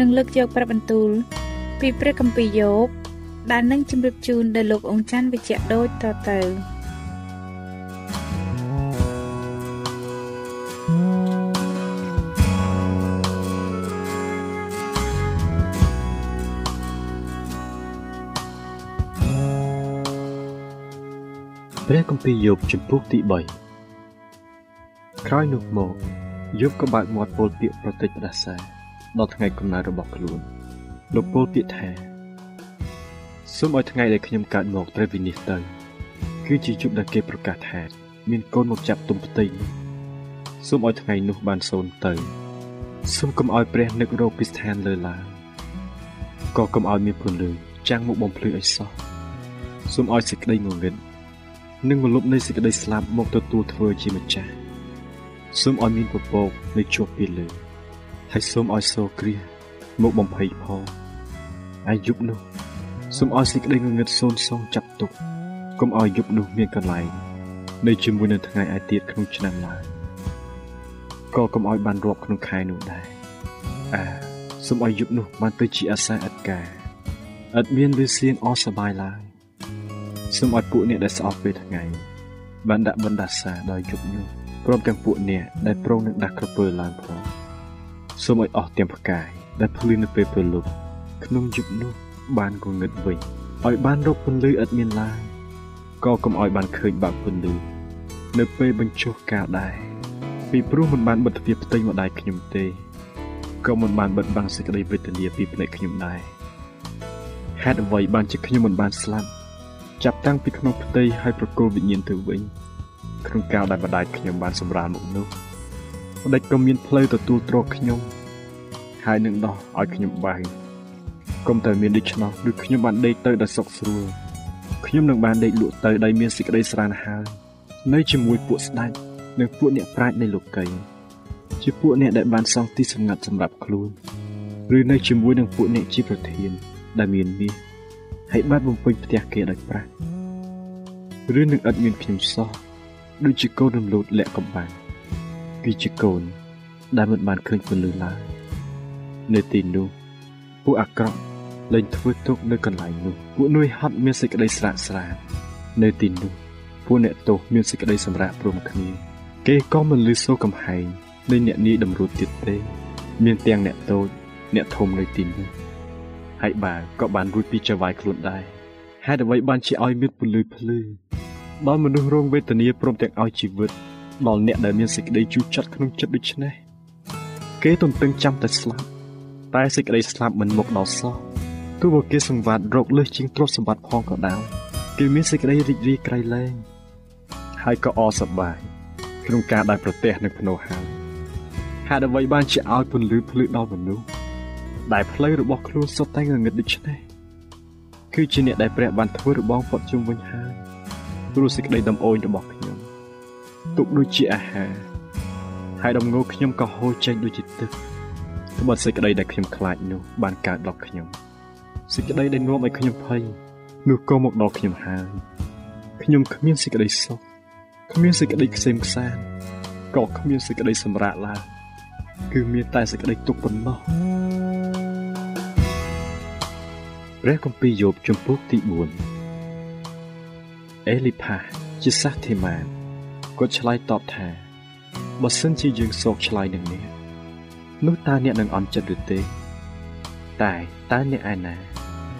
នឹងលើកយកព្រះបន្ទូល ពីព្រះគម្ពីរយោបដែលនឹងជម្រាបជូនដល់លោកអង្ចាន់វិជ្ជៈដូចតទៅព្រះគម្ពីរយោបជំពូកទី3ក្រោយនោះមកយោបក៏បើកមាត់ពោលពាក្យប្រតិចផ្ដាសា ដល់ថ្ងៃកំណើតរបស់ខ្លួនលោកពោលពាក្យថាសូមឲ្យថ្ងៃដែលខ្ញុំកើតមកត្រូវវិនិច្ឆ័យទៅ គឺជាជប់ដែលគេប្រកាសថាមានកូនមកចាប់ទុំផ្ទៃនោះសូមឲ្យថ្ងៃនោះបានសូន្យទៅសូមកុំឲ្យព្រះនឹករកពីស្ថានលើឡើយក៏កុំឲ្យមានពលឺចាំងមកបំភ្លឺឲ្យសោះសូមឲ្យសេចក្តីងងឹតនិងមលុបនៃសេចក្តីស្លាប់មកទទួលធ្វើជាម្ចាស់សូមឲ្យមានពពកនៅជាប់ពីលើ ហើយសូមឲ្យសូរគ្រាមកបំភ័យផងអាយុនោះសូមឲ្យសេចក្តីងងឹតសូនសងចាប់ទុកកុំឲ្យយប់នោះមានកន្លែងនៅជាមួយនឹងថ្ងៃឯទៀតក្នុងឆ្នាំឡើយក៏កុំឲ្យបានរាប់ក្នុងខែនោះដែរអាសូមឲ្យយប់នោះបានទៅជាអាសាអត់ការអត់មានវាសៀងអសបាយឡើយសូមឲ្យពួកអ្នកដែលស្អប់ពេលថ្ងៃបានដាក់បណ្ដាសាដោយយប់នោះព្រមទាំងពួកអ្នកដែលប្រងនឹងដាក់ក្រពើឡើងផង សូមឲ្យអស់ទាំងផ្កាយដែលភ្លឺនៅពេលព្រលប់ក្នុងយប់នោះបានកងឹតវិញឲ្យបានរកពន្លឺឥតមានឡើយក៏កុំឲ្យបានឃើញបាក់ពន្លឺនៅពេលបញ្ចុះកាលដែរពីព្រោះមិនបានបិទទ្វារផ្ទៃម្ដាយខ្ញុំទេក៏មិនបានបិទបាំងសេចក្តីវេទនាពីភ្នែកខ្ញុំដែរហេតុអ្វីបានជាខ្ញុំមិនបានស្លាប់ចាប់តាំងពីក្នុងផ្ទៃហើយប្រគល់វិញ្ញាណទៅវិញក្នុងកាលដែលម្ដាយខ្ញុំបានសម្រាលមុខនោះ ម្ដេចក៏មានផ្លូវទទួលទ្រខ្ញុំហើយនឹងដោះឲ្យខ្ញុំបើកុំតែមានដូច្នោះដូចខ្ញុំបានដេកទៅដោយសុខស្រួលខ្ញុំនឹងបានដេកលក់ទៅដោយមានសេចក្តីស្រានហើយនៅជាមួយពួកស្ដេចនិងពួកអ្នកប្រាជ្ញនៃលោកីជាពួកអ្នកដែលបានសង់ទីសម្ងាត់សម្រាប់ខ្លួនឬនៅជាមួយនឹងពួកអ្នកជាប្រធានដែលមានមាសហើយបានបំពេញផ្ទះគេដោយប្រាក់ឬនឹងឥតមានខ្ញុំសោះដូចជាកូនរំលោតលាក់កំបាំង គឺជាកូន ដែលមិនបានឃើញពលឺឡើយនៅទីនោះពួកអាក្រក់លែងធ្វើទុកនៅកន្លែងនោះពួកនួយហត់មានសេចក្តីស្រាកស្រាននៅទីនោះពួកអ្នកទោសមានសេចក្តីសម្រាកព្រមគ្នា គេក៏មិនលឺសូរកំហែងនៃអ្នកនាយតម្រួតទៀតទេ មានទាំងអ្នកតូចអ្នកធំនៅទីនោះហើយបាវក៏បានរួចពីចៅវាយខ្លួនដែរហេតុអ្វីបានជាឲ្យមានពលឺភ្លឺដល់មនុស្សរងវេទនាព្រមទាំងឲ្យជីវិត ដល់អ្នកដែលមានសេចក្តីជូរចត់ក្នុងចិត្តដូច្នេះគេទន្ទឹងចាំតែស្លាប់តែសេចក្តីស្លាប់មិនមកដល់សោះទោះបើគេសង្វាតរកលើសជាងទ្រព្យសម្បត្តិផងក៏ដោយគេមានសេចក្តីរីករាយក្រៃលែងហើយក៏អសប្បាយក្នុងការដែលប្រទះនឹងភ្នោហើយហេតុអ្វីបានជាឲ្យពន្លឺភ្លឺដល់មនុស្សដែលផ្លូវរបស់ខ្លួនសុទ្ធតែងងឹតដូច្នេះគឺជាអ្នកដែលព្រះបានធ្វើរបងផុតជុំវិញហើយព្រោះសេចក្តីដំអូនរបស់ខ្ញុំ ទុកដូចជាអាហារហើយដំងោខ្ញុំក៏ហូរចេញដូចជាទឹកត្បិតសេចក្តីដែលខ្ញុំខ្លាចនោះបានកើតដល់ខ្ញុំសេចក្តីដែលនាំឲ្យខ្ញុំភ័យនោះក៏មកដល់ខ្ញុំហើយខ្ញុំគ្មានសេចក្តីសុខគ្មានសេចក្តីក្សេមក្សាន្តក៏គ្មានសេចក្តីសម្រាកឡើយគឺមានតែសេចក្តីទុក្ខប៉ុណ្ណោះព្រះគម្ពីរយោបជំពូកទី4អេលីផាជាសាសធីម៉ាន គាត់ឆ្លើយតបថាបើសិនជាយើងសោកឆ្លើយនឹងនេះនោះតើអ្នកនឹងអន់ចិត្តឬទេ តែតើអ្នកឯណា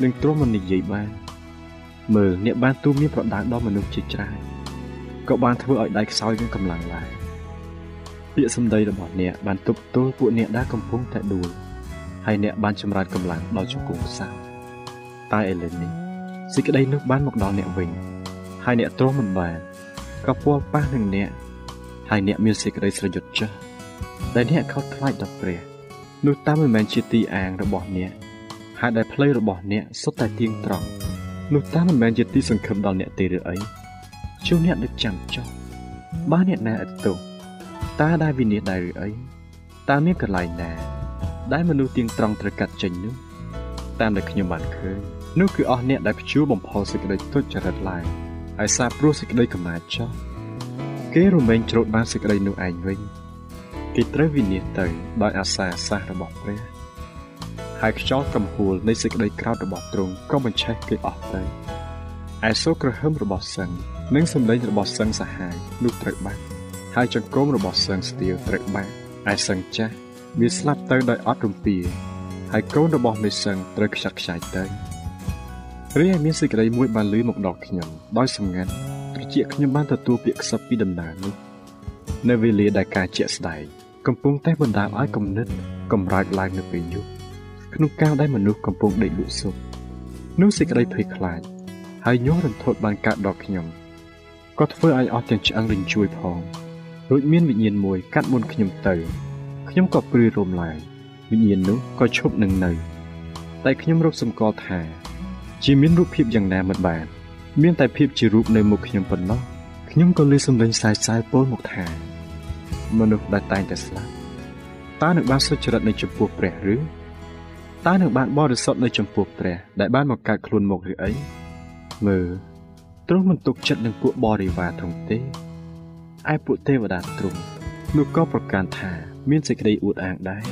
នឹងទ្រាំមិននិយាយបាន មើលអ្នកបានទូមានប្រដៅដល់មនុស្សជាច្រើនក៏បានធ្វើឲ្យដៃខ្សោយនឹងកម្លាំងដែរពាក្យសម្ដីរបស់អ្នកបានទប់ទល់ពួកអ្នកដែលកំពុងតែដួលហើយអ្នកបានចម្រើនកម្លាំងដល់ជង្គង់ផ្សៅតែឥឡូវនេះសេចក្តីនោះបានមកដល់អ្នកវិញហើយអ្នកទ្រាំមិនបាន ក៏ពាល់ប៉ះនឹងអ្នកហើយអ្នកមានសេចក្តីស្រយុតចាស់ដែលអ្នកខកខ្លាចដល់ព្រះនោះតាមមិនមែនជាទីអាងរបស់អ្នកហើយដែលផ្លូវរបស់អ្នកសុទ្ធតែទៀងត្រង់នោះតាមមិនមែនជាទីសង្ឃឹមដល់អ្នកទេឬអីជួអ្នកនឹកចាំចុះបើអ្នកណាឥតទោសតើដែលវិនិច្ឆ័យដែរឬអីតើមានកន្លែងណា ដែលមនុស្សទៀងត្រង់ត្រូវកាត់ចេញនោះតាមដែលខ្ញុំបានឃើញនោះគឺអស់អ្នកដែលព្យួរបំផុសសេចក្តីទុច្ចរិតឡើង ហើយសាបព្រោះសេចក្តីកំណាចចោះគេរមែងច្រូតបានសេចក្តីនោះឯងវិញគេត្រូវវិនិច្ឆ័យទៅដោយអាសាសាសរបស់ព្រះហើយខ្យល់កំហួលនៃសេចក្តីក្រោធរបស់ទ្រង់ក៏បញ្ឆេះគេអស់ទៅឯសូរក្រហមរបស់សឹងនិងសម្លេងរបស់សឹងសាហាយនោះត្រូវបាត់ហើយចង្គមរបស់សឹងស្ទៀវត្រូវបាត់ឯសឹងចាស់វាស្លាប់ទៅដោយអត់រំពាហើយកូនរបស់មេសឹងត្រូវខ្ចាត់ខ្ចាយទៅ រីឯមានសេចក្តីមួយបានលឺមកដល់ខ្ញុំដោយសម្ងាត់ត្រជាខ្ញុំបានទទួលពាក្យខ្សឹបពីដំណើរនោះនៅវេលាដែលការជាក់ស្ដែងកំពុងតែបណ្ដាលឲ្យគំនិតកំរើកឡើងនៅពេលយប់ក្នុងកាលដែលមនុស្សកំពុងដេកលក់សុខនោះសេចក្តីភ័យខ្លាចហើយញ័ររន្ធត់បានកើតដល់ខ្ញុំក៏ធ្វើឲ្យអស់ទាំងឆ្អឹងរញ្ជួយផងដូចមានវិញ្ញាណមួយកាត់មុនខ្ញុំទៅខ្ញុំក៏ព្រួយរំឡើងវិញ្ញាណនោះក៏ឈប់នឹងនៅ តែខ្ញុំរកសម្គាល់ថា ជាមានរូបភាពយ៉ាងណាមិនបានមានតែភាពជារូបនៅមុខខ្ញុំប៉ុណ្ណោះខ្ញុំក៏លឺសំឡេងសាយសាយពោលមកថា មនុស្សដែលតែងតែស្លាប់តើនឹងបានសុចរិតនៅចំពោះព្រះឬតើនឹងបានបរិសុទ្ធនៅចំពោះព្រះដែលបានមកកើតខ្លួនមកឬអីមើលទ្រង់មិនទុកចិត្តនឹងពួកបរិវារទ្រង់ទេឯពួកទេវតាទ្រង់នោះក៏ប្រកាសថាមានសេចក្តីអួតអាងដែរ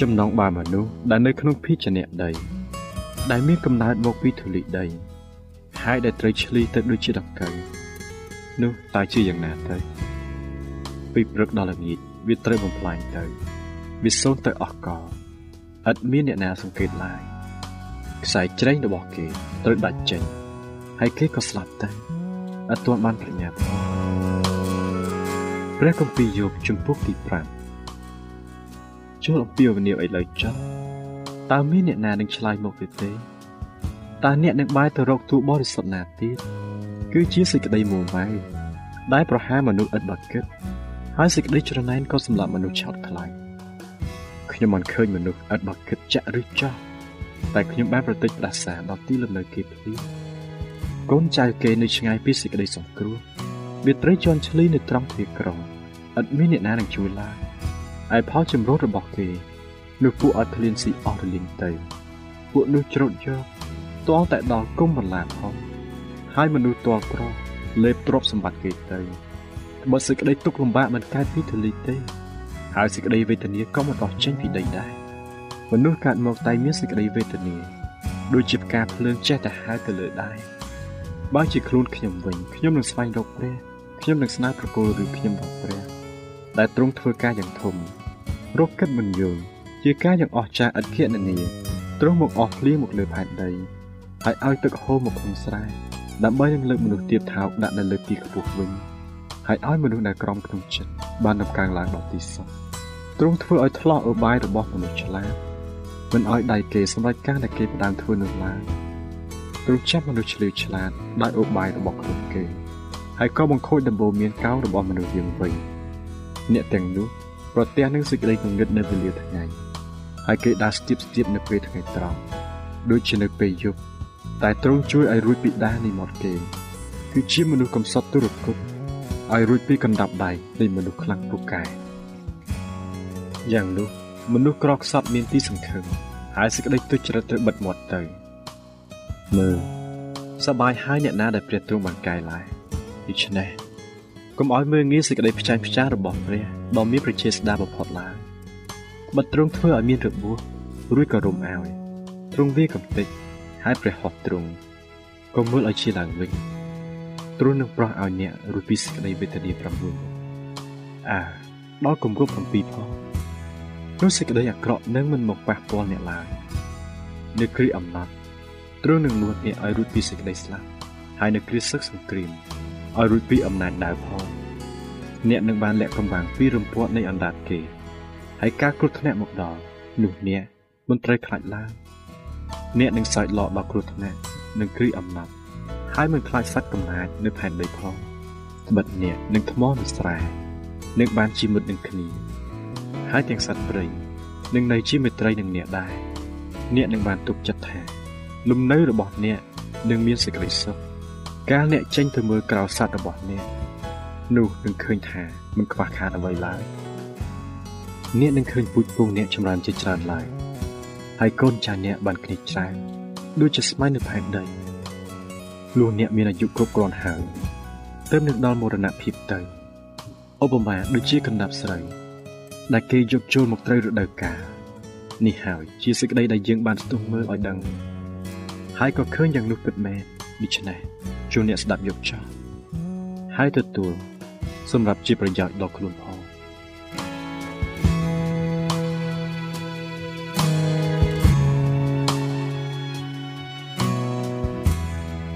ចំណងបាមនុស្សដែលនៅក្នុងភីជ្ជៈដី ដែលមានកំណើតមកពីធូលីដី ហើយដែលត្រូវឆ្លីទៅដូចជាដង្កូវនោះតើជាយ៉ាងណាទៅ ពីព្រឹកដល់ល្ងាចវាត្រូវបំផ្លាញទៅវាសូន្យទៅអស់កលឥតមានអ្នកណាសង្កេតឡើយខ្សែជ្រែងរបស់គេត្រូវដាច់ចេញហើយគេក៏ស្លាប់ទៅឥតទាន់បានប្រញាប់ព្រះគម្ពីរយោបជំពូកទី5ចូលអំពាវនាវឲ្យលើចុះ តើមានអ្នកណានឹងឆ្លើយមកទេទេតើអ្នកនឹងបាយទៅរកទូបរិសុទ្ធណាទៀតគឺជាសេចក្តីមួម៉ៅដែលប្រហារមនុស្សឥតបកិតហើយសេចក្តីច្រណែនក៏សម្លាប់មនុស្សឆោតខ្លាំងខ្ញុំមិនឃើញមនុស្សឥតបកិតចាក់ឬចោះតែខ្ញុំបានប្រតិចផ្ដាសាដល់ទីលំនៅគេភ្លាកូនចៅគេនៅឆ្ងាយពីសេចក្តីសង្គ្រោះវាត្រូវជន់ឈ្លីនៅត្រង់ទ្វារក្រុងឥតមានអ្នកណានឹងជួយឡើយឯផលចម្រុះរបស់គេ នោះពួកឲ្យឃ្លានស៊ីអស់រលីងទៅពួកនោះច្រូតយកទាល់តែដល់គុំបន្លាផងហើយមនុស្សទាល់ក្រលេបទ្រព្យសម្បត្តិគេទៅបើសេចក្តីទុក្ខលំបាកមិនកើតពីទលីទេហើយសេចក្តីវេទនាក៏មិនអស់ចេញពីដីដែរមនុស្សកើតមកតែមានសេចក្តីវេទនាដូចជាផ្កាភ្លើងចេះតែហើរទៅលើដែរបើជាខ្លួនខ្ញុំវិញខ្ញុំនឹងស្វែងរកព្រះខ្ញុំនឹងស្នើប្រគល់ឬខ្ញុំរកព្រះដែលទ្រង់ធ្វើការយ៉ាងធំរកគិតមិនយល់ ជាការយ៉ាងអស្ចារ្យឥតគណនាទ្រង់មកអស់ភ្លៀងមកលើផែនដីហើយឲ្យទឹកហូរមកក្នុងស្រែដើម្បីនឹងលើកមនុស្សទៀបថោកដាក់នៅលើទីខ្ពស់វិញហើយឲ្យមនុស្សដែលក្រំក្នុងចិត្តបានដំកើងឡើងដល់ទីសុខទ្រង់ធ្វើឲ្យថ្លោះឧបាយរបស់មនុស្សឆ្លាតមិនឲ្យដៃគេសម្រេចការដែលគេផ្ដើមធ្វើនោះឡើយទ្រង់ចាប់មនុស្សឆ្លៀវឆ្លាតដោយឧបាយរបស់ខ្លួនគេហើយក៏បង្ខូចដំបូន្មានកោងរបស់មនុស្សយើងវិញអ្នកទាំងនោះប្រទះនឹងសេចក្តីងងឹតនៅវេលាថ្ងៃ ហើយគេដើរស្ទាបស្ទាបនៅពេលថ្ងៃត្រង់ដូចជានៅពេលយប់តែទ្រង់ជួយឲ្យរួចពីដានៃមាត់គេគឺជាមនុស្សកំសត់ទុរគតឲ្យរួចពីកណ្ដាប់ដៃនៃមនុស្សខ្លាំងពូកែយ៉ាងនោះមនុស្សក្រខ្សត់មានទីសង្ឃឹមហើយសេចក្តីទុច្ចរិតត្រូវបិទមាត់ទៅមើលសប្បាយហើយអ្នកណាដែលព្រះទ្រង់បានកែឡាយដូច្នេះកុំឲ្យមើលងាយសេចក្តីផ្ចាញ់ផ្ចារបស់ព្រះដ៏មានប្រជាស្ដាបំផុតឡើយ បិទទ្រង់ធ្វើឲ្យមានរបួសរួចក៏រុំឲ្យទ្រង់វាកំតិចហើយព្រះហស្ថទ្រង់ក៏មើលឲ្យជាឡើងវិញទ្រង់នឹងប្រោះឲ្យអ្នករួចពីសេចក្តីវេទនា9អាដល់គម្រប់7ផងនោះសេចក្តីអាក្រក់នឹងមិនមកប៉ះពាល់អ្នកឡើយនៅគ្រាអំណត់ទ្រង់នឹងនួតអ្នកឲ្យរួចពីសេចក្តីស្លាប់ហើយនៅគ្រាសឹកសង្គ្រាមឲ្យរួចពីអំណាចដាវផងអ្នកនឹងបានលាក់កំបាំងពីរំពាត់នៃអណ្ដាតគេ ហើយការគ្រោះថ្នាក់មកដល់នោះអ្នកមិនត្រូវខ្លាចឡើយអ្នកនឹងសើចលក់ដល់គ្រោះថ្នាក់នឹងគ្រាអំណត់ហើយមិនខ្លាចសត្វកំណាចនៅផែនដីផងត្បិតអ្នកនឹងថ្មនឹងស្រែនឹងបានជាមិត្តនឹងគ្នាហើយទាំងសត្វព្រៃនឹងនៅជាមិត្តរីនឹងអ្នកដែរអ្នកនឹងបានទុកចិត្តថាលំនៅរបស់អ្នកនឹងមានសេចក្តីសុខកាលអ្នកចេញទៅមើលក្រៅសត្វរបស់អ្នកនោះនឹងឃើញថាមិនខ្វះខាតអ្វីឡើយ អ្នកនឹងឃើញពូជពងអ្នកចម្រើនជាច្រើនឡើយហើយកូនចាស់អ្នកបានគ្នាច្រើនដូចជាស្មៅនៅផែនដីលុះអ្នកមានអាយុគ្រប់គ្រាន់ហើយទើបនឹងដល់មរណភាពទៅឧបមាដូចជាកណ្ដាប់ស្រូវដែលគេយកចូលមកត្រូវរដូវកាលនេះហើយជាសេចក្តីដែលយើងបានស្ទុះមើលឲ្យដឹងហើយក៏ឃើញយ៉ាងនោះពិតមែនដូច្នេះជួនអ្នកស្ដាប់យកចោលហើយទទួលសម្រាប់ជាប្រយោជន៍ដល់ខ្លួនផង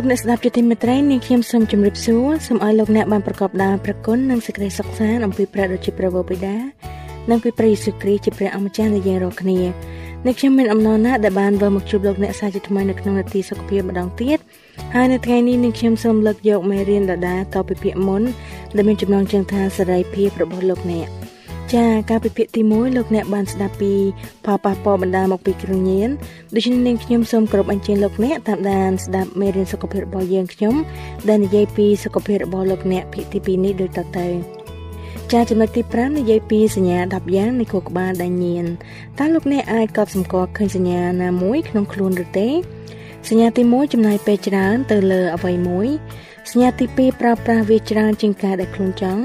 លោកអ្នកស្ដាប់ជាទីមេត្រីនាងខ្ញុំសូមជម្រាបសួរសូមឲ្យលោកអ្នកបានប្រកបដោយព្រះគុណនិងសេចក្តីសុខសាន្តអំពីព្រះដ៏ជាព្រះវរបិតានិងពីព្រះយេស៊ូវគ្រីស្ទជាព្រះអម្ចាស់នៃយើងរាល់គ្នានៅខ្ញុំមានអំណរណាស់ដែលបានវិលមកជួបលោកអ្នកសាជាថ្មីនៅក្នុងនាទីសុខភាពម្ដងទៀតហើយនៅថ្ងៃនេះនាងខ្ញុំសូមលើកយកមេរៀនដដាតទៅពីពាក្យមុនដែលមានចំណងជើងថាសេរីភាពរបស់លោកអ្នក ចាការពិភាក្សាទី1លោកអ្នកបានស្ដាប់ពីផលប៉ះពាល់បណ្ដាលមកពីគ្រឿងញៀនដូច្នេះនាងខ្ញុំសូមគោរពអញ្ជើញលោកអ្នកតាមដានស្ដាប់មេរៀនសុខភាពរបស់យើងខ្ញុំដែលនិយាយពីសុខភាពរបស់លោកអ្នកភាគទី2នេះដូចតទៅចាចំណុចទី5និយាយពីសញ្ញា10យ៉ាងនៃខួរក្បាលដែលញៀនតើលោកអ្នកអាចកត់សម្គាល់ឃើញសញ្ញាណាមួយក្នុងខ្លួនឬទេសញ្ញាទី1ចំណាយពេលច្រើនទៅលើអ្វីមួយសញ្ញាទី2ប្រើប្រាស់វាច្រើនជាងការដែលខ្លួនចង់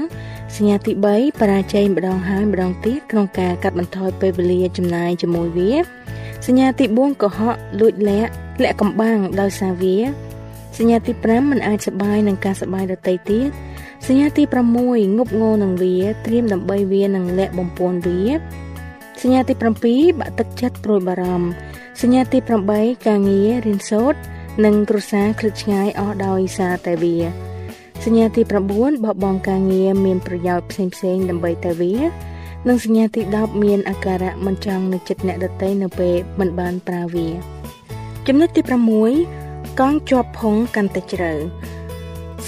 សញ្ញាទី3បរាជ័យម្ដងហើយម្ដងទៀតក្នុងការកាត់បន្ថយពេលវេលាចំណាយជាមួយវាសញ្ញាទី4កុហកលួចលាក់លាក់កំបាំងដោយសារវាសញ្ញាទី5មិនអាចសបាយនឹងការសបាយដទៃទៀតសញ្ញាទី6ងប់ងល់នឹងវាត្រៀមដើម្បីវានឹងលាក់បំពួនវាសញ្ញាទី7បាក់ទឹកចិត្តព្រួយបារម្ភសញ្ញាទី8ការងាររៀនសូត្រនិងគ្រួសារឃ្លាតឆ្ងាយអស់ដោយសារតែវា សញ្ញាទី9បបងការងារមានប្រយោជន៍ផ្សេងផ្សេងដើម្បីតែវានិងសញ្ញាទី10មានអាការៈមិនចង់នៅចិត្តអ្នកដទៃនៅពេលមិនបានប្រើវា ចំណុចទី6កង់ជាប់ផុងកាន់តែជ្រៅ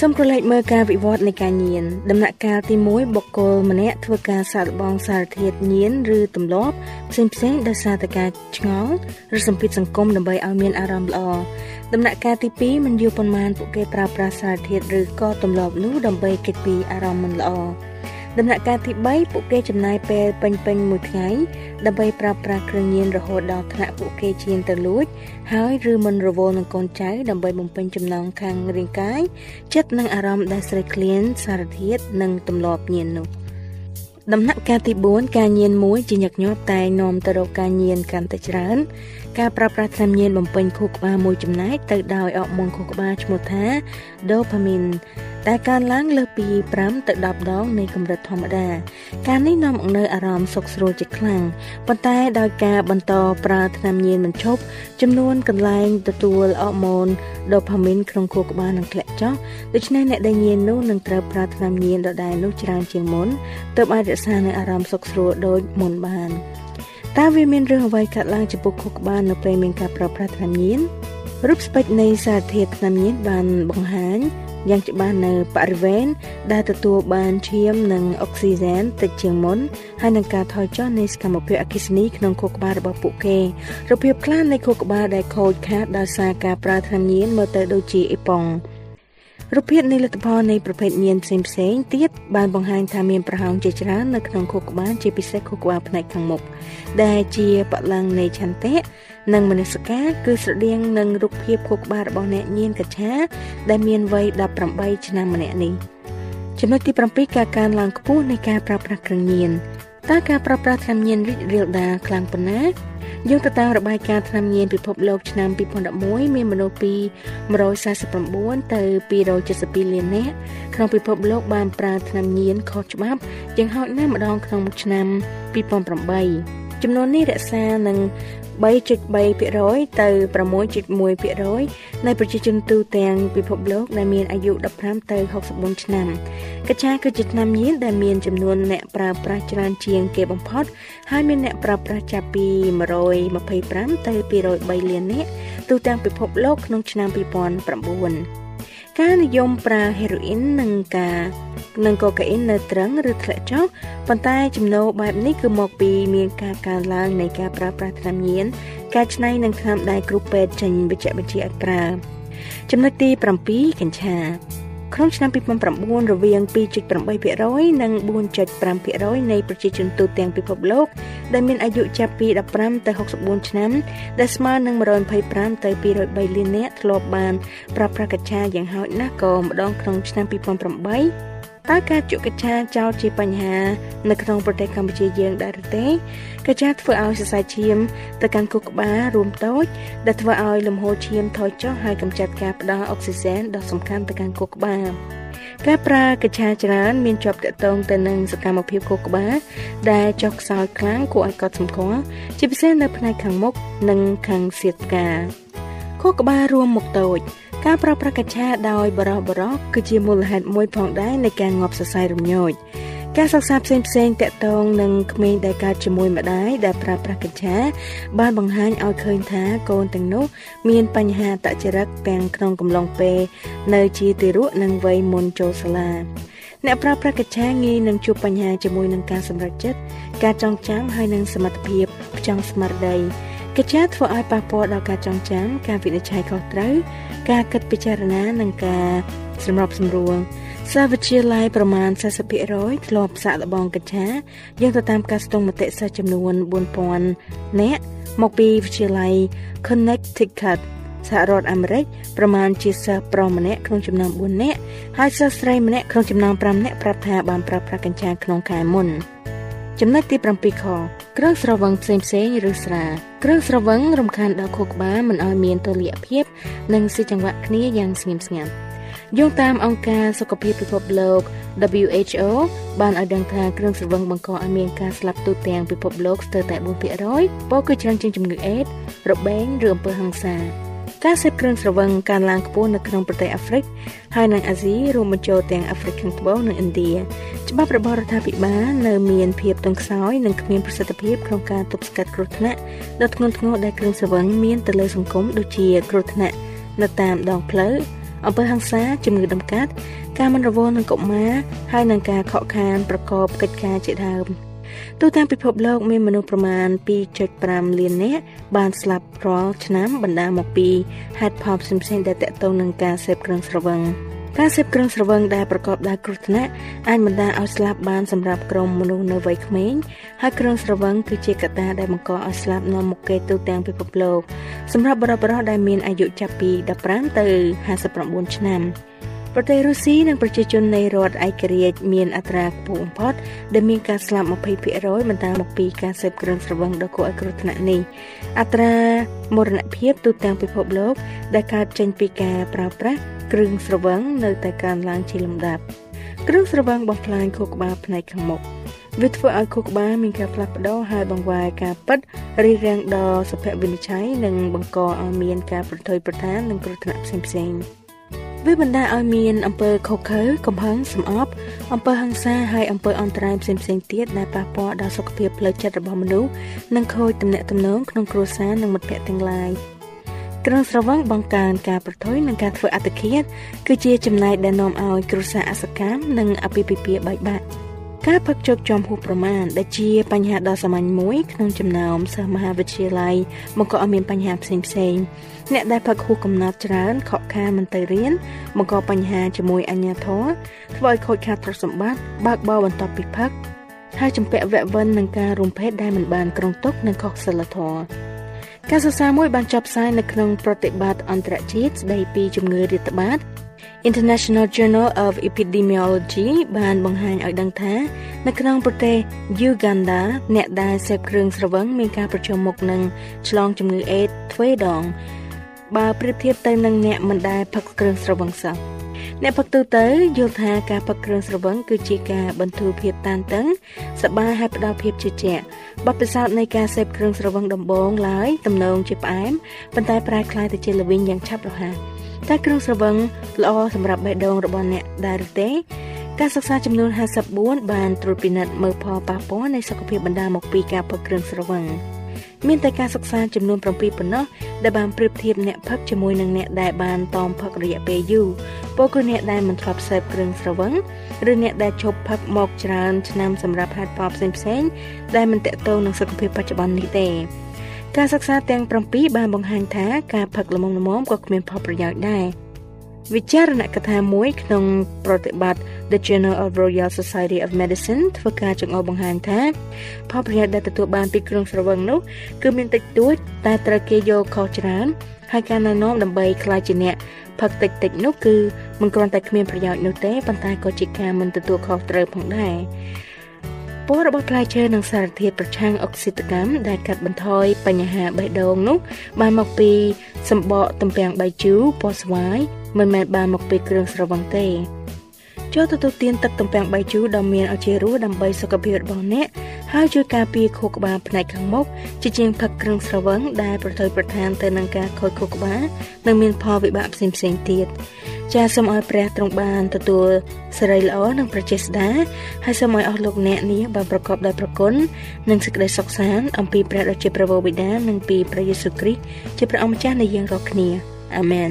សូមក្រឡេកមើលការវិវត្តនៃការញៀនដំណាក់កាលទី1បុគ្គលម្នាក់ធ្វើការសាកល្បងសារធាតុញៀនឬទម្លាប់ផ្សេងផ្សេងដោយសារតែការឆ្ងល់ឬសម្ពាធសង្គមដើម្បីឲ្យមានអារម្មណ៍ល្អ ដំណាក់កាលទី2មិនយូរប៉ុន្មានពួកគេប្រើប្រាស់សារធាតុឬក៏ទម្លាប់នោះដើម្បីគេចពីអារម្មណ៍មិនល្អដំណាក់កាលទី3ពួកគេចំណាយពេលពេញពេញមួយថ្ងៃដើម្បីប្រើប្រាស់គ្រឿងញៀនរហូតដល់ថ្នាក់ពួកគេឈានទៅលួច ហើយឬមិនរវល់នឹងកូនចៅដើម្បីបំពេញចំណងខាងរាងកាយចិត្តនិងអារម្មណ៍ដែលស្រេកឃ្លានសារធាតុនិងទម្លាប់ញៀននោះ ដំណាក់កាលទី4ការញៀនមួយជាញឹកញាប់តែនាំទៅរកការញៀនកាន់តែច្រើន ការប្រើប្រាស់ថ្នាំញៀនបំពេញខួរក្បាលមួយចំណែកទៅដោយអរម៉ូនខួរក្បាលឈ្មោះថា dopamine ដែលកើនឡើងលើសពី5ទៅ10ដងនៃកម្រិតធម្មតា ការនេះនាំមកនូវអារម្មណ៍សុខស្រួលជាខ្លាំងប៉ុន្តែដោយការបន្តប្រើថ្នាំញៀនមិនឈប់ចំនួនកន្លែងទទួលអរម៉ូនដូផាមីនក្នុងខួរក្បាលនឹងធ្លាក់ចុះដូច្នេះអ្នកដែលញៀននោះនឹងត្រូវប្រើថ្នាំញៀនដដែលនោះច្រើនជាងមុនទើបអាចរក្សានូវអារម្មណ៍សុខស្រួលដូចមុនបានតើវាមានរឿងអ្វីកើតឡើងចំពោះខួរក្បាលនៅពេលមានការប្រើប្រាស់ថ្នាំញៀនរូបស្ពេចនៃសារធាតុថ្នាំញៀនបានបង្ហាញយ៉ាងច្បាស់នៅបរិវេណដែលទទួលបានឈាមនិងអុកស៊ីហ្សែនតិចជាងមុនហើយនឹងការថយចុះនៃសកម្មភាពអគ្គិសនីក្នុងខួរក្បាលរបស់ពួកគេរបៀបខ្លះនៃខួរក្បាលដែលខូចខាតដោយសារការប្រើថ្នាំញៀនមើលទៅដូចជាអេប៉ុង រូបភាពនៃលទ្ធផលនៃប្រភេទញៀនផ្សេងផ្សេងទៀតបានបង្ហាញថាមានប្រហោងជាច្រើននៅក្នុងខួរក្បាលជាពិសេសខួរក្បាលផ្នែកខាងមុខដែលជាបលាំងនៃឆន្ទៈនិងមនសិការគឺស្រដៀងនឹងរូបភាពខួរក្បាលរបស់អ្នកញៀនកឆាដែលមានវ័យ18ឆ្នាំម្នាក់នេះចំណុចទី7ការកើនឡើងខ្ពស់នៃការប្រើប្រាស់គ្រឿងញៀនតើការប្រើប្រាស់ថ្នាំញៀនរីករាលដាលខ្លាំងប៉ុណ្ណា យោងទៅតាមរបាយការណ៍ថ្នាំញៀនពិភពលោកឆ្នាំ2011មានមនុស្សពី149ទៅ272លាននាក់ក្នុងពិភពលោកបានប្រើថ្នាំញៀនខុសច្បាប់យ៉ាងហោចណាស់ម្ដងក្នុងឆ្នាំ2008ចំនួននេះរក្សានឹង 3.3%ទៅ6.1%នៃប្រជាជនទូទាំងពិភពលោកដែលមានអាយុ15ទៅ64ឆ្នាំកញ្ឆាគឺជាថ្នាំញៀនដែលមានចំនួនអ្នកប្រើប្រាស់ច្រើនជាងគេបំផុតហើយមានអ្នកប្រើប្រាស់ចាប់ពី125ទៅ203លាននាក់ទូទាំងពិភពលោកក្នុងឆ្នាំ2009ការនិយមប្រើហេរ៉ូអ៊ីននិងការនិងកូកាអ៊ីននៅត្រឹងឬធ្លាក់ចុះប៉ុន្តែចំណូលបែបនេះគឺមកពីមានការកើនឡើងនៃការប្រើប្រាស់ថ្នាំញៀនការច្នៃនិងថ្នាំដែលគ្រូពេទ្យចេញបញ្ជាក់បញ្ជាឲ្យប្រើចំណុចទី7កញ្ឆាក្នុងឆ្នាំ2009រវាង2.8%និង4.5%នៃប្រជាជនទូទាំងពិភពលោកដែលមានអាយុចាប់ពី15ទៅ64ឆ្នាំដែលស្មើនឹង125ទៅ203លាននាក់ធ្លាប់បានប្រើប្រាស់កញ្ឆាយ៉ាងហោចណាស់ក៏ម្ដងក្នុងឆ្នាំ2008 តើការជក់កញ្ឆាចោលជាបញ្ហា នៅក្នុងប្រទេសកម្ពុជាយើងដែរឬទេកញ្ឆាធ្វើឲ្យសរសៃឈាមទៅកាន់ខួរក្បាលរួមតូច ដែលធ្វើឲ្យលំហូរឈាមថយចុះហើយកម្ចាត់ការផ្ដល់អុកស៊ីសែនដ៏សំខាន់ទៅកាន់ខួរក្បាលការប្រើកញ្ឆាច្រើនមានជាប់ទាក់ទងទៅនឹងសកម្មភាពខួរក្បាលដែលចុះខ្សោយខ្លាំងគួរឲ្យកត់សម្គាល់ជាពិសេសនៅផ្នែកខាងមុខនិងខាងសៀតផ្កា ខួរក្បាលរួមមុខតូច ការប្រើប្រាស់កញ្ឆាដោយបរោះបរោះគឺជាមូលហេតុមួយផងដែរនៃការងាប់សរសៃរំញោចការសិក្សាផ្សេងផ្សេងតកតងនឹងក្មេងដែលកើតជាមួយម្ដាយដែលប្រើប្រាស់កញ្ឆាបានបង្ហាញឲ្យឃើញថាកូនទាំងនោះ មានបញ្ហាតចរិតទាំងក្នុងកំឡុងពេលនៅជាទារកនិងវ័យមុនចូលសាលាអ្នកប្រើប្រាស់កញ្ឆាងាយនឹងជួបបញ្ហាជាមួយនឹងការសម្រេចចិត្តការចងចាំហើយនិងសមត្ថភាពផ្ចង់ស្មារតី កិច្ចការធ្វើឲ្យប៉ះពាល់ដល់ការចងចាំការវិនិច្ឆ័យខុសត្រូវការគិតពិចារណានិងការសម្របសម្រួលសាវិទ្យាល័យប្រមាណ40%ធ្លាប់សាកល្បងកិច្ចការយ៉ាងទៅតាមការស្ទង់មតិសិស្សចំនួន4000នាក់មកពីវិទ្យាល័យ Connecticut សហរដ្ឋអាមេរិកប្រមាណជាសិស្សប្រុសម្នាក់ក្នុងចំណោម4នាក់ហើយសិស្សស្រីម្នាក់ក្នុងចំណោម5នាក់ប្រាប់ថាបានប្រើប្រាស់កញ្ឆាក្នុងខែមុនចំណុចទី7ខគ្រឿងស្រវឹងផ្សេងផ្សេងឬស្រា គ្រឿងស្រវឹងរំខានដល់ខួរក្បាលមិនឲ្យមានតុល្យភាព និងស៊ីចង្វាក់គ្នាយ៉ាងស្ងៀមស្ងាត់យោងតាមអង្គការសុខភាពពិភពលោក WHO បានឲ្យដឹងថាគ្រឿងស្រវឹងបង្កឲ្យមានការស្លាប់ទូទាំងពិភពលោកស្ទើរតែ4%ពោលគឺច្រើនជាងជំងឺអេដរបេងឬអំពើហិង្សា ការសេពគ្រឿងស្រវឹងកើនឡើងខ្ពស់នៅក្នុងប្រទេសអាហ្វ្រិកហើយនិងអាស៊ីរួមបញ្ចូលទាំងអាហ្វ្រិកខាងត្បូងនិងឥណ្ឌាច្បាប់របស់រដ្ឋាភិបាលនៅមានភាពទន់ខ្សោយនិងគ្មានប្រសិទ្ធភាពក្នុងការទប់ស្កាត់គ្រោះថ្នាក់ដ៏ធ្ងន់ធ្ងរដែលគ្រឿងស្រវឹងមានទៅលើសង្គមដូចជាគ្រោះថ្នាក់នៅតាមដងផ្លូវអំពើហិង្សាជំងឺដំកាត់ការមិនរវល់នឹងកុមារហើយនឹងការខកខានប្រកបកិច្ចការជាដើម ទូទាំងពិភពលោកមានមនុស្សប្រមាណ2.5លាននាក់បានស្លាប់រាល់ឆ្នាំបណ្ដាលមកពីហេតុផលផ្សេងៗដែលទាក់ទងនឹងការសេពគ្រឿងស្រវឹងការសេពគ្រឿងស្រវឹងដែលប្រកបដោយគ្រោះថ្នាក់អាចបណ្ដាលឲ្យស្លាប់បានសម្រាប់ក្រុមមនុស្សនៅវ័យក្មេងហើយគ្រឿងស្រវឹងគឺជាកត្តាដែលបង្កឲ្យស្លាប់នាំមុខគេទូទាំងពិភពលោកសម្រាប់បរិបទដែលមានអាយុចាប់ពី15ទៅ59ឆ្នាំ ប្រទេសរុស្ស៊ីនិងប្រជាជននៃរដ្ឋឯករាជ្យមានអត្រាខ្ពស់បំផុតដែលមានការស្លាប់20%បន្តមកពីការសេពគ្រឿងស្រវឹងដ៏គួរឲ្យគ្រោះថ្នាក់នេះអត្រាមរណភាពទូទាំងពិភពលោក ដែលកើតចេញពីការប្រើប្រាស់គ្រឿងស្រវឹងនៅតែកើនឡើងជាលំដាប់គ្រឿងស្រវឹងបំផ្លាញខួរក្បាលផ្នែកខាងមុខវាធ្វើឲ្យខួរក្បាលមានការផ្លាស់ប្ដូរហើយបង្វែរការពិតរីរាំងដល់សុភវិនិច្ឆ័យនិងបង្កឲ្យមានការប្រថុយប្រថាននិងគ្រោះថ្នាក់ផ្សេងៗ វាបណ្ដាលឲ្យមានអំពើខុសខើកំហឹងសំអប់អំពើហិង្សាហើយអំពើអន្តរាយផ្សេងៗទៀតដែលប៉ះពាល់ដល់សុខភាពផ្លូវចិត្តរបស់មនុស្សនិងខូចទំនាក់ទំនងក្នុងគ្រួសារនិងមិត្តភ័ក្តិទាំងឡាយគ្រឿងស្រវឹងបង្កើនការប្រថុយនិងការធ្វើអត្តឃាតគឺជាចំណែកដែលនាំឲ្យគ្រួសារអសកម្មនិងអភិភិភាបែកបាក់ ការផឹកជោគជាំហួសប្រមាណដែលជាបញ្ហាដ៏សាមញ្ញមួយក្នុងចំណោមសិស្សមហាវិទ្យាល័យបង្កឲ្យមានបញ្ហាផ្សេងផ្សេងអ្នកដែលផឹកហួសកំណត់ច្រើនខកខានមិនទៅរៀនបង្កបញ្ហាជាមួយអញ្ញាធរធ្វើឲ្យខូចខាតទ្រព្យសម្បត្តិបើកបរបន្ទាប់ពីផឹកហើយចំពាក់វគ្គវិននឹងការរួមភេទដែលមិនបានក្រុងទុកនិងខុសសិលធម៌ការសិក្សាមួយបានចុះផ្សាយនៅក្នុងប្រតិបត្តិអន្តរជាតិស្ដីពីជំងឺរាតត្បាត International Journal of Epidemiology បានបង្ហាញឲ្យដឹងថានៅក្នុងប្រទេស Uganda អ្នកដែលសេពគ្រឿងស្រវឹងមានការប្រឈមមុខនឹងឆ្លងជំងឺអេដទ្វេដង បើប្រៀបធៀបទៅនឹងអ្នកមិនដែលផឹកគ្រឿងស្រវឹងសោះអ្នកផឹកទូទៅយល់ថាការផឹកគ្រឿងស្រវឹងគឺជាការបន្ធូរភាពតានតឹងសប្បាយហើយផ្ដល់ភាពជឿជាក់បទពិសោធន៍នៃការសេពគ្រឿងស្រវឹងដំបូងឡើយទំនងជាផ្អែមប៉ុន្តែប្រែក្លាយទៅជាល្វីងយ៉ាងឆាប់រហ័ស តើគ្រឿងស្រវឹងល្អសម្រាប់បេះដូងរបស់អ្នកដែរឬទេការសិក្សាចំនួន54បានត្រួតពិនិត្យមើលផលប៉ះពាល់នៃសុខភាពបណ្ដាលមកពីការផឹកគ្រឿងស្រវឹងមានតែការសិក្សាចំនួន7ប៉ុណ្ណោះដែលបានប្រៀបធៀបអ្នកផឹកជាមួយនឹងអ្នកដែលបានតមផឹករយៈពេលយូរពោលគឺអ្នកដែលមិនធ្លាប់សេពគ្រឿងស្រវឹងឬអ្នកដែលឈប់ផឹកមកច្រើនឆ្នាំសម្រាប់ហេតុផលផ្សេងៗដែលមិនតកតងនឹងសុខភាពបច្ចុប្បន្ននេះទេ ការសិក្សាទាំង7បានបង្ហាញថាការផឹកល្មមល្មមក៏គ្មានផលប្រយោជន៍ដែរវិចារណកថាមួយក្នុងប្រតិបត្តិ The Journal of Royal Society of Medicine ធ្វើការចង្អុលបង្ហាញថាផលប្រយោជន៍ដែលទទួលបានពីគ្រឿងស្រវឹងនោះគឺមានតិចតួចតែត្រូវគេយកខុសច្រើនហើយការណែនាំដើម្បីខ្លាចជាអ្នកផឹកតិចតិចនោះគឺមិនគ្រាន់តែគ្មានប្រយោជន៍នោះទេប៉ុន្តែក៏ជាការមិនទទួលខុសត្រូវផងដែរ ពណ៌របស់ផ្លែឈើនិងសារធាតុប្រឆាំងអុកស៊ីតកម្មដែលកាត់បន្ថយបញ្ហាបេះដូងនោះបានមកពីសម្បកទំពាំងបាយជូរពណ៌ស្វាយមិនមែនបានមកពីគ្រឿងស្រវឹងទេ ចូលទទួលទានទឹកទំពាំងបាយជូរដ៏មានឱជារសដើម្បីសុខភាពរបស់អ្នកហើយជួយការពារខួរក្បាលផ្នែកខាងមុខជាជាងផឹកគ្រឿងស្រវឹងដែលប្រថុយប្រថានទៅនឹងការខូចខួរក្បាលនិងមានផលវិបាកផ្សេងៗទៀតចាសសូមឲ្យព្រះទ្រង់បានទទួលសិរីល្អនិងប្រជាស្ដាហើយសូមឲ្យអស់លោកអ្នកនាងបានប្រកបដោយប្រគុណនិងសេចក្តីសុខសាន្តអំពីព្រះដ៏ជាព្រះវរបិតានិងពីព្រះយេស៊ូវគ្រីស្ទជាព្រះអម្ចាស់នៃយើងរាល់គ្នាអាមែន